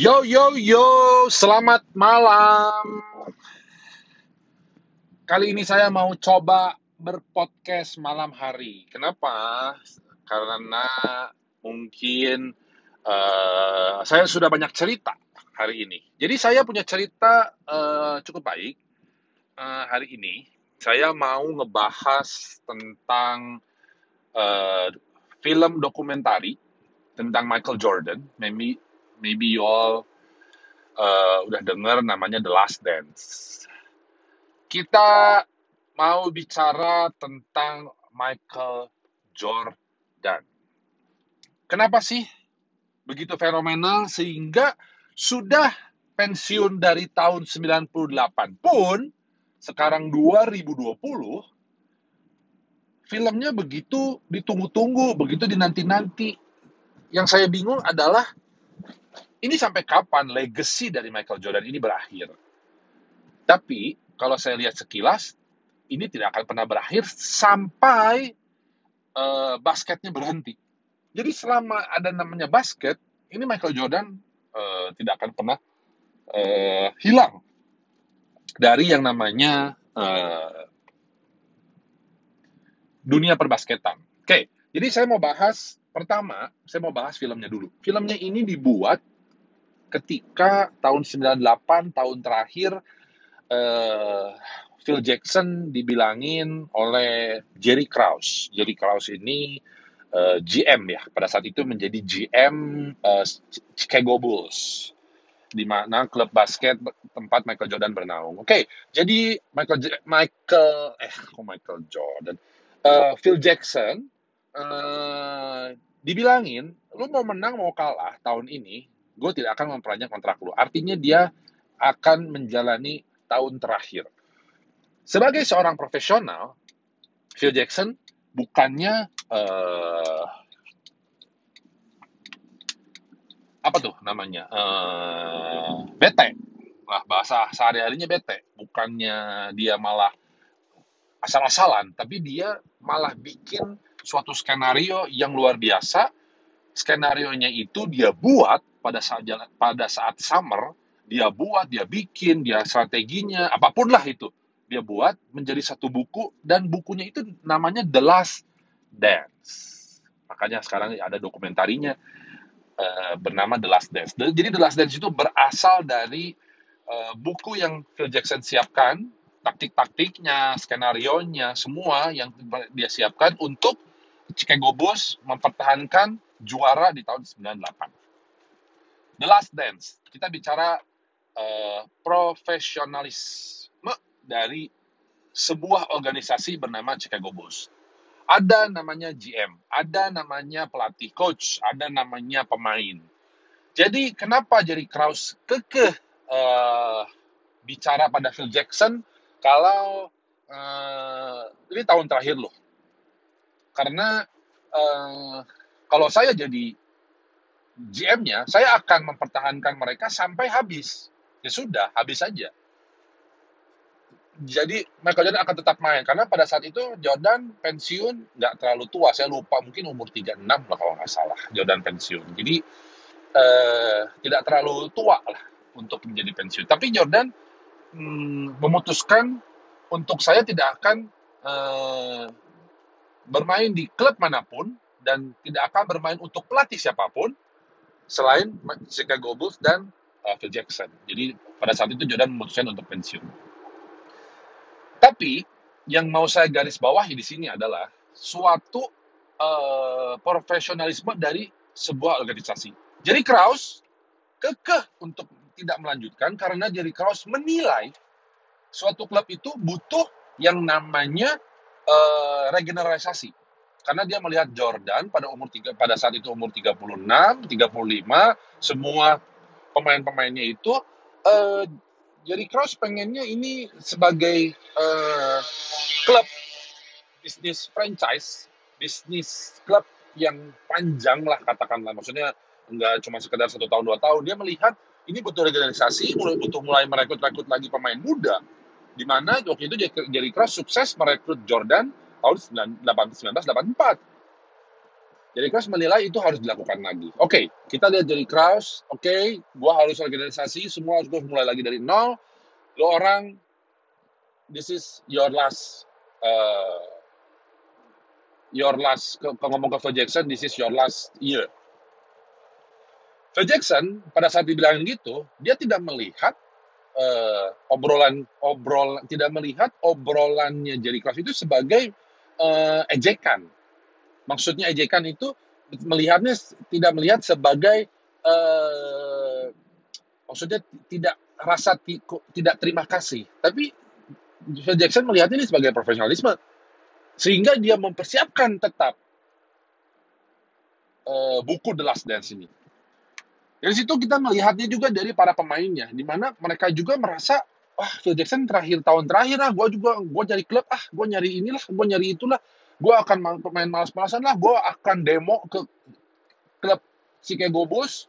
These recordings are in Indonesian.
Yo yo yo, selamat malam. Kali ini saya mau coba berpodcast malam hari. Kenapa? Karena mungkin uh, saya sudah banyak cerita hari ini. Jadi saya punya cerita uh, cukup baik uh, hari ini. Saya mau ngebahas tentang uh, film dokumentari tentang Michael Jordan. Maybe you all uh, udah dengar namanya The Last Dance. Kita mau bicara tentang Michael Jordan. Kenapa sih begitu fenomenal sehingga sudah pensiun dari tahun 98 pun sekarang 2020 filmnya begitu ditunggu-tunggu, begitu dinanti-nanti. Yang saya bingung adalah ini sampai kapan legacy dari Michael Jordan ini berakhir? Tapi kalau saya lihat sekilas, ini tidak akan pernah berakhir sampai uh, basketnya berhenti. Jadi selama ada namanya basket, ini Michael Jordan uh, tidak akan pernah uh, hilang dari yang namanya uh, dunia perbasketan. Oke, okay, jadi saya mau bahas pertama, saya mau bahas filmnya dulu. Filmnya ini dibuat ketika tahun 98 tahun terakhir uh, Phil Jackson dibilangin oleh Jerry Krause. Jerry Krause ini uh, GM ya, pada saat itu menjadi GM uh, Chicago Bulls di mana klub basket tempat Michael Jordan bernaung. Oke, okay, jadi Michael Michael eh kok Michael Jordan, uh, Phil Jackson uh, dibilangin, lu mau menang mau kalah tahun ini, gue tidak akan memperpanjang kontrak lu. Artinya dia akan menjalani tahun terakhir. Sebagai seorang profesional, Phil Jackson bukannya uh, apa tuh namanya uh, bete lah bahasa sehari-harinya bete bukannya dia malah asal-asalan tapi dia malah bikin suatu skenario yang luar biasa skenario nya itu dia buat pada saat pada saat summer dia buat dia bikin dia strateginya apa pun lah itu. Dia buat menjadi satu buku dan bukunya itu namanya The Last Dance. Makanya sekarang ada dokumentarinya uh, bernama The Last Dance. Jadi The Last Dance itu berasal dari uh, buku yang Phil Jackson siapkan taktik-taktiknya skenario-nya semua yang dia siapkan untuk Chicago Bulls mempertahankan juara di tahun 98. The Last Dance, kita bicara uh, profesionalisme dari sebuah organisasi bernama Chicago Bulls. Ada namanya GM, ada namanya pelatih coach, ada namanya pemain. Jadi kenapa Jerry Krause kekeh uh, bicara pada Phil Jackson kalau uh, ini tahun terakhir loh. Karena uh, kalau saya jadi GM-nya, saya akan mempertahankan mereka sampai habis. Ya sudah, habis saja. Jadi Michael Jordan akan tetap main karena pada saat itu Jordan pensiun nggak terlalu tua, saya lupa mungkin umur 36 lah kalau nggak salah Jordan pensiun. Jadi eh, tidak terlalu tua lah untuk menjadi pensiun. Tapi Jordan hmm, memutuskan untuk saya tidak akan eh, bermain di klub mana pun dan tidak akan bermain untuk pelatih siapa pun selain Chicago Bulls dan uh, Phil Jackson. Jadi pada saat itu Jordan memutuskan untuk pensiun. Tapi yang mau saya garis bawahi di sini adalah suatu uh, profesionalisme dari sebuah organisasi. Jadi Kraus kekeh untuk tidak melanjutkan karena Jerry Kraus menilai suatu klub itu butuh yang namanya uh, regeneralisasi karena dia melihat Jordan pada umur tiga pada saat itu umur 36, 35, semua pemain-pemainnya itu uh, jadi Cross pengennya ini sebagai uh, klub bisnis franchise, bisnis klub yang panjang lah katakanlah. Maksudnya enggak cuma sekedar satu tahun dua tahun. Dia melihat ini butuh regenerasi mulai butuh mulai merekrut-rekrut lagi pemain muda di mana waktu itu Jerry Cross sukses merekrut Jordan tahun 1984. Jerry Krause menilai itu harus dilakukan lagi. Oke, okay, kita lihat Jerry Krause. Oke, okay, gua harus organisasi, semua harus gue mulai lagi dari nol. Lo orang, this is your last, uh, your last. Kalau ngomong ke Phil Jackson, this is your last year. Phil Jackson pada saat dibilangin gitu, dia tidak melihat uh, obrolan obrolan tidak melihat obrolannya Jerry Krause itu sebagai uh, ejekan. Maksudnya ejekan itu melihatnya tidak melihat sebagai uh, maksudnya tidak rasa tidak terima kasih, tapi Jackson melihat ini sebagai profesionalisme. Sehingga dia mempersiapkan tetap uh, buku The Last Dance ini. Dari situ kita melihatnya juga dari para pemainnya, di mana mereka juga merasa, wah Phil Jackson terakhir tahun terakhir ah, gue juga gue cari klub ah, gue nyari inilah, gue nyari itulah, gue akan main malas-malasan lah, gue akan demo ke klub Chicago Bulls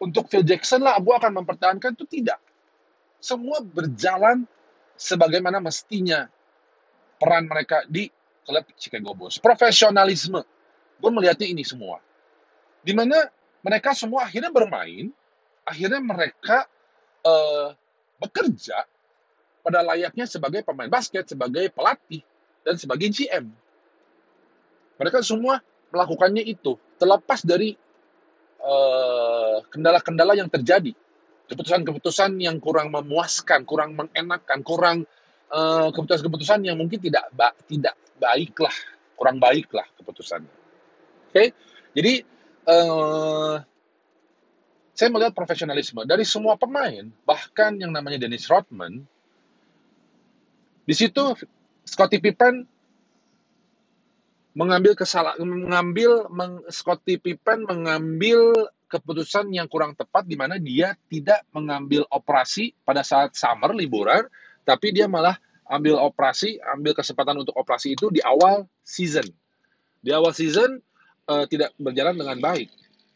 untuk Phil Jackson lah, gue akan mempertahankan itu tidak. Semua berjalan sebagaimana mestinya peran mereka di klub Chicago Bulls. Profesionalisme. Gue melihatnya ini semua. Di mana mereka semua akhirnya bermain, akhirnya mereka uh, bekerja pada layaknya sebagai pemain basket, sebagai pelatih, dan sebagai GM. Mereka semua melakukannya itu terlepas dari eh, kendala-kendala yang terjadi, keputusan-keputusan yang kurang memuaskan, kurang mengenakan, kurang eh, keputusan-keputusan yang mungkin tidak ba tidak baiklah, kurang baiklah keputusannya. Oke, okay? jadi uh, saya melihat profesionalisme dari semua pemain, bahkan yang namanya Dennis Rodman, di situ Scottie Pippen mengambil kesalahan mengambil meng, Scottie Pippen mengambil keputusan yang kurang tepat di mana dia tidak mengambil operasi pada saat summer liburan tapi dia malah ambil operasi ambil kesempatan untuk operasi itu di awal season. Di awal season uh, tidak berjalan dengan baik.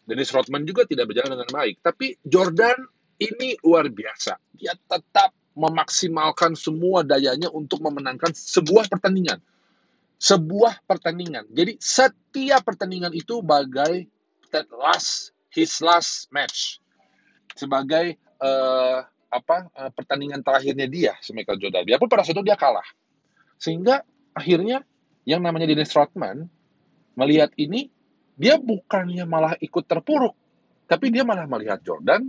Dennis Rodman juga tidak berjalan dengan baik. Tapi Jordan ini luar biasa. Dia tetap memaksimalkan semua dayanya untuk memenangkan sebuah pertandingan sebuah pertandingan. Jadi setiap pertandingan itu bagai last his last match sebagai uh, apa uh, pertandingan terakhirnya dia si Michael Jordan. Biarpun pada saat itu dia kalah. Sehingga akhirnya yang namanya Dennis Rodman melihat ini dia bukannya malah ikut terpuruk, tapi dia malah melihat Jordan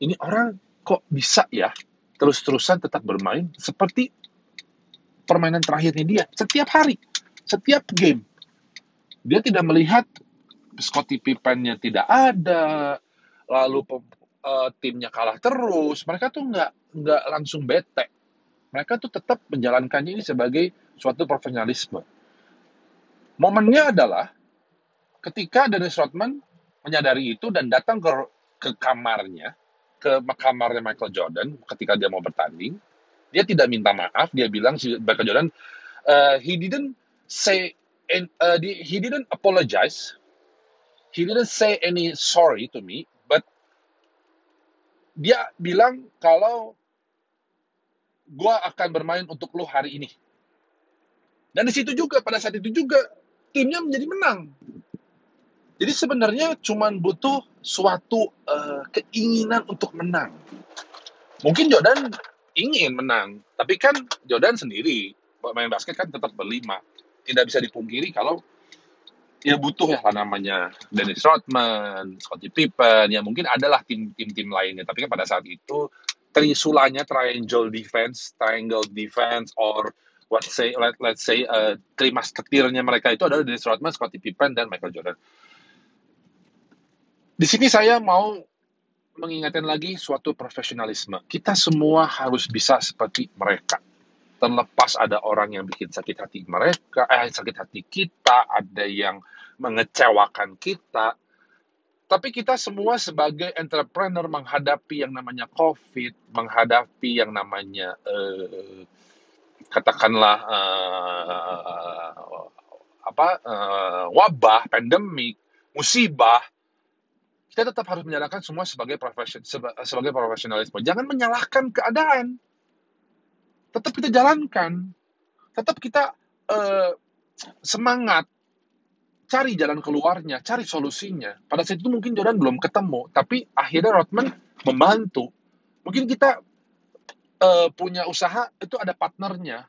ini orang kok bisa ya terus-terusan tetap bermain seperti permainan terakhirnya dia setiap hari, setiap game. Dia tidak melihat Scottie Pippennya tidak ada, lalu uh, timnya kalah terus. Mereka tuh nggak nggak langsung bete. Mereka tuh tetap menjalankannya ini sebagai suatu profesionalisme. Momennya adalah ketika Dennis Rodman menyadari itu dan datang ke ke kamarnya, ke kamarnya Michael Jordan ketika dia mau bertanding, dia tidak minta maaf. Dia bilang si Michael Jordan, uh, he didn't say, and, uh, he didn't apologize. He didn't say any sorry to me, but dia bilang kalau gue akan bermain untuk lo hari ini. Dan di situ juga pada saat itu juga timnya menjadi menang. Jadi sebenarnya cuma butuh suatu uh, keinginan untuk menang. Mungkin Jordan ingin menang. Tapi kan Jordan sendiri main basket kan tetap berlima. Tidak bisa dipungkiri kalau ya butuh ya namanya Dennis Rodman, Scottie Pippen, ya mungkin adalah tim-tim lainnya. Tapi kan pada saat itu trisulanya triangle defense, triangle defense, or let's say let, let's say uh, trimasketirnya mereka itu adalah Dennis Rodman, Scottie Pippen, dan Michael Jordan. Di sini saya mau mengingatkan lagi suatu profesionalisme. Kita semua harus bisa seperti mereka. Terlepas ada orang yang bikin sakit hati mereka, eh sakit hati kita, ada yang mengecewakan kita. Tapi kita semua sebagai entrepreneur menghadapi yang namanya COVID, menghadapi yang namanya eh, katakanlah eh, apa eh, wabah, pandemik, musibah, kita tetap harus menyalahkan semua sebagai profesion sebagai profesionalisme. Jangan menyalahkan keadaan. Tetap kita jalankan. Tetap kita uh, semangat. cari jalan keluarnya, cari solusinya. Pada saat itu mungkin Jordan belum ketemu, tapi akhirnya Rodman membantu. Mungkin kita uh, punya usaha itu ada partnernya.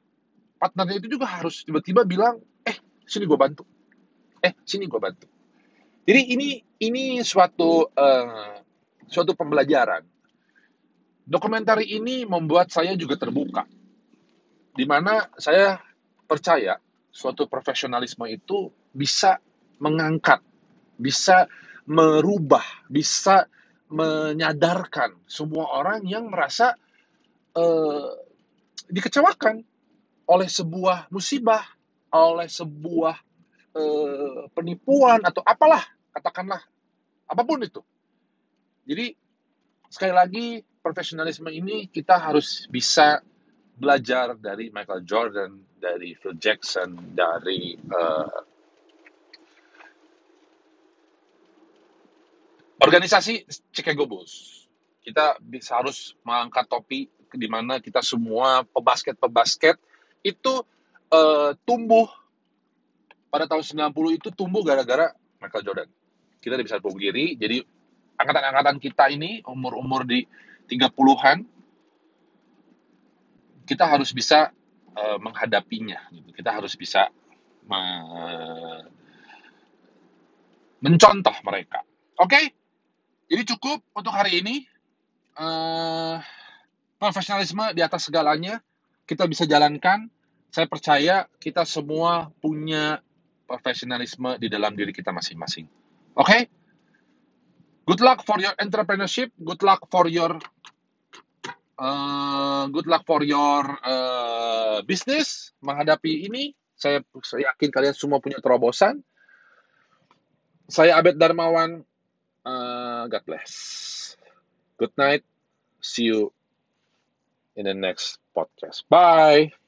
Partnernya itu juga harus tiba-tiba bilang, eh sini gue bantu, eh sini gue bantu. Jadi ini ini suatu uh, suatu pembelajaran. Dokumenter ini membuat saya juga terbuka, di mana saya percaya suatu profesionalisme itu bisa mengangkat, bisa merubah, bisa menyadarkan semua orang yang merasa uh, dikecewakan oleh sebuah musibah, oleh sebuah uh, penipuan atau apalah, katakanlah apa pun itu. Jadi sekali lagi profesionalisme ini kita harus bisa belajar dari Michael Jordan, dari Phil Jackson, dari uh, organisasi Chicago Bulls. Kita bisa harus mengangkat topi di mana kita semua pebasket-pebasket itu uh, tumbuh pada tahun 90 itu tumbuh gara-gara Michael Jordan. Kita tidak bisa pungkiri, jadi angkatan-angkatan kita ini umur-umur di 30-an kita harus bisa uh, menghadapinya gitu. Kita harus bisa me mencontoh mereka. Oke? Okay? Jadi cukup untuk hari ini. Uh, profesionalisme di atas segalanya kita bisa jalankan. Saya percaya kita semua punya profesionalisme di dalam diri kita masing-masing. Okay? Good luck for your entrepreneurship. Good luck for your uh, good luck for your uh, business menghadapi ini. Saya, saya yakin kalian semua punya terobosan. Saya Abed Darmawan. Uh, God bless. Good night. See you in the next podcast. Bye.